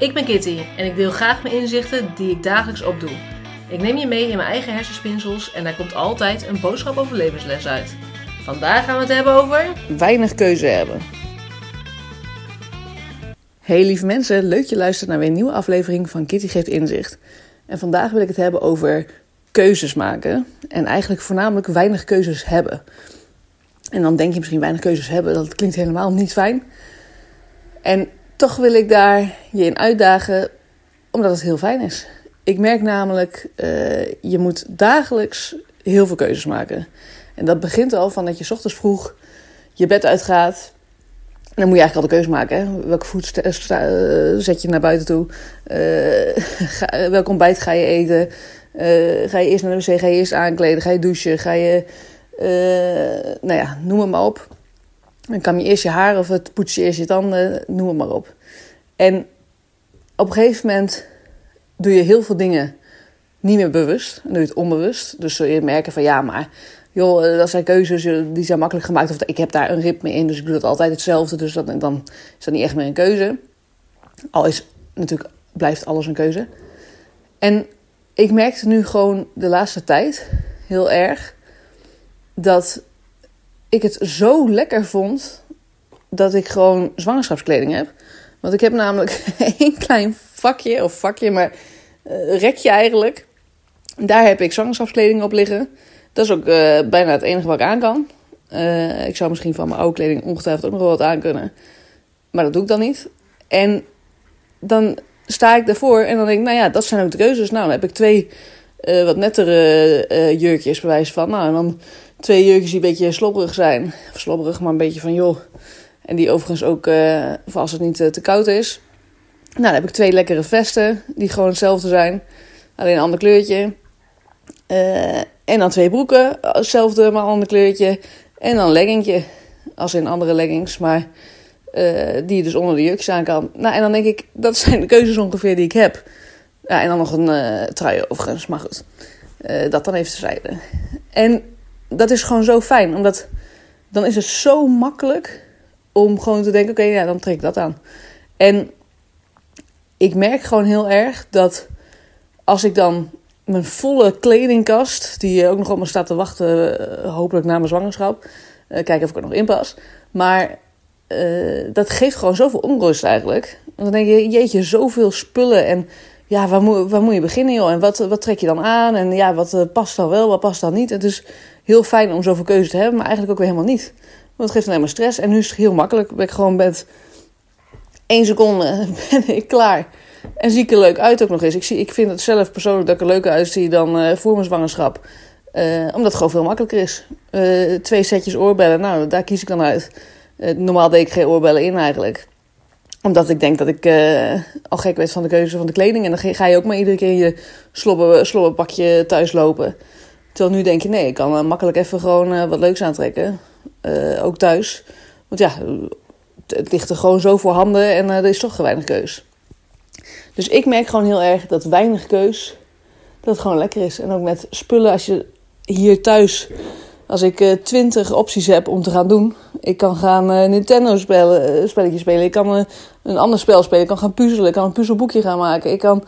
Ik ben Kitty en ik deel graag mijn inzichten die ik dagelijks opdoe. Ik neem je mee in mijn eigen hersenspinsels en daar komt altijd een boodschap over levensles uit. Vandaag gaan we het hebben over... weinig keuze hebben. Hey lieve mensen, leuk je luistert naar weer een nieuwe aflevering van Kitty Geeft Inzicht. En vandaag wil ik het hebben over keuzes maken en eigenlijk voornamelijk weinig keuzes hebben. En dan denk je misschien weinig keuzes hebben, dat klinkt helemaal niet fijn. En toch wil ik daar je in uitdagen, omdat het heel fijn is. Ik merk namelijk, uh, je moet dagelijks heel veel keuzes maken. En dat begint al van dat je ochtends vroeg je bed uitgaat. Dan moet je eigenlijk al de keuze maken. Hè? Welke voet eh, zet je naar buiten toe? Ga, welk ontbijt ga je eten? Ga je eerst naar de wc? Ga je eerst aankleden? Ga je douchen? Ga je... nou ja, noem het maar op. Dan kam je eerst je haar of het poets je eerst je tanden, noem het maar op. En op een gegeven moment doe je heel veel dingen niet meer bewust. Dan doe je het onbewust. Dus zul je merken van ja, maar joh, eh, dat zijn keuzes eh, die zijn makkelijk gemaakt. Of ik heb daar een ritme in, dus ik doe dat altijd hetzelfde. Dus dat, dan is dat niet echt meer een keuze. Al is natuurlijk, blijft alles een keuze. En ik merkte nu gewoon de laatste tijd heel erg dat ik het zo lekker vond dat ik gewoon zwangerschapskleding heb. Want ik heb namelijk één klein vakje, of vakje, maar uh, rekje eigenlijk. Daar heb ik zwangerschapskleding op liggen. Dat is ook uh, bijna het enige wat ik aan kan. Uh, ik zou misschien van mijn oude kleding ongetwijfeld ook nog wel wat aan kunnen. Maar dat doe ik dan niet. En dan sta ik daarvoor en dan denk ik, nou ja, dat zijn ook de keuzes. Nou, dan heb ik twee wat nettere jurkjes, bewijs van. Nou, en dan twee jurkjes die een beetje slobberig zijn. Of slobberig, maar een beetje van joh. En die overigens ook, voor als het niet uh, te koud is. Nou, dan heb ik twee lekkere vesten die gewoon hetzelfde zijn. Alleen een ander kleurtje. Uh, en dan twee broeken, hetzelfde maar een ander kleurtje. En dan een als in andere leggings, maar die je dus onder de jurkjes aan kan. Nou, en dan denk ik, dat zijn de keuzes ongeveer die ik heb. Ja, en dan nog een trui overigens, maar goed. dat dan even terzijde. En dat is gewoon zo fijn, omdat dan is het zo makkelijk om gewoon te denken: oké, ja, dan trek ik dat aan. En ik merk gewoon heel erg dat als ik dan mijn volle kledingkast, die ook nog op me staat te wachten, eh, hopelijk na mijn zwangerschap, uh, kijken of ik er nog in pas. Maar dat geeft gewoon zoveel onrust eigenlijk. Want dan denk je: jeetje, zoveel spullen en ja, waar moet, waar moet je beginnen, joh? En wat, wat trek je dan aan? En ja, wat past dan wel, wat past dan niet? Het is heel fijn om zoveel keuze te hebben, maar eigenlijk ook weer helemaal niet. Want het geeft alleen maar stress. En nu is het heel makkelijk. Ben ik gewoon met één seconde ben ik klaar. En zie ik er leuk uit ook nog eens. Ik, zie, ik vind het zelf persoonlijk dat ik er leuker uitzie dan uh, voor mijn zwangerschap. Uh, omdat het gewoon veel makkelijker is. Twee setjes oorbellen, nou, daar kies ik dan uit. normaal deed ik geen oorbellen in eigenlijk. Omdat ik denk dat ik al gek werd van de keuze van de kleding. En dan ga je ook maar iedere keer in je slobber, slobberpakje thuis lopen. Terwijl nu denk je, nee, ik kan makkelijk even gewoon wat leuks aantrekken. Ook thuis. Want ja, het ligt er gewoon zo voor handen en er is toch weinig keus. Dus ik merk gewoon heel erg dat weinig keus, dat het gewoon lekker is. En ook met spullen, als je hier thuis, als ik twintig opties heb om te gaan doen. Ik kan gaan Nintendo spellen, spelletjes spelen. Ik kan een ander spel spelen. Ik kan gaan puzzelen. Ik kan een puzzelboekje gaan maken. Ik kan,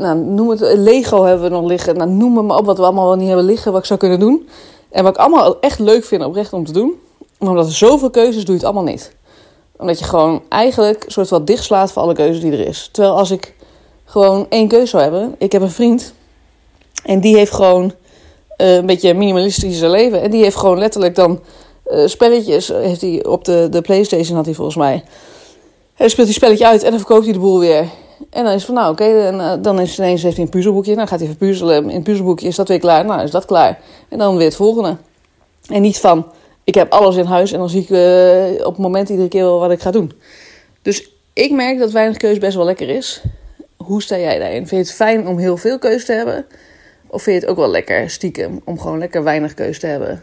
nou, noem het, Lego hebben we nog liggen. Nou, noem maar op wat we allemaal wel niet hebben liggen, wat ik zou kunnen doen. En wat ik allemaal echt leuk vind oprecht om te doen. Maar omdat er zoveel keuzes doe je het allemaal niet. Omdat je gewoon eigenlijk soort van dichtslaat voor alle keuzes die er is. Terwijl als ik gewoon één keuze zou hebben. Ik heb een vriend. En die heeft gewoon een beetje minimalistische leven. En die heeft gewoon letterlijk dan uh, spelletjes. Heeft hij op de, de Playstation had hij volgens mij. Hij speelt die spelletje uit en dan verkoopt hij de boel weer. En dan is van, nou oké, okay, uh, dan is ineens heeft hij een puzzelboekje. Dan gaat hij verpuzzelen. In het puzzelboekje is dat weer klaar. Nou, is dat klaar. En dan weer het volgende. En niet van, ik heb alles in huis en dan zie ik op het moment iedere keer wel wat ik ga doen. Dus ik merk dat weinig keuze best wel lekker is. Hoe sta jij daarin? Vind je het fijn om heel veel keuze te hebben? Of vind je het ook wel lekker stiekem om gewoon lekker weinig keuze te hebben?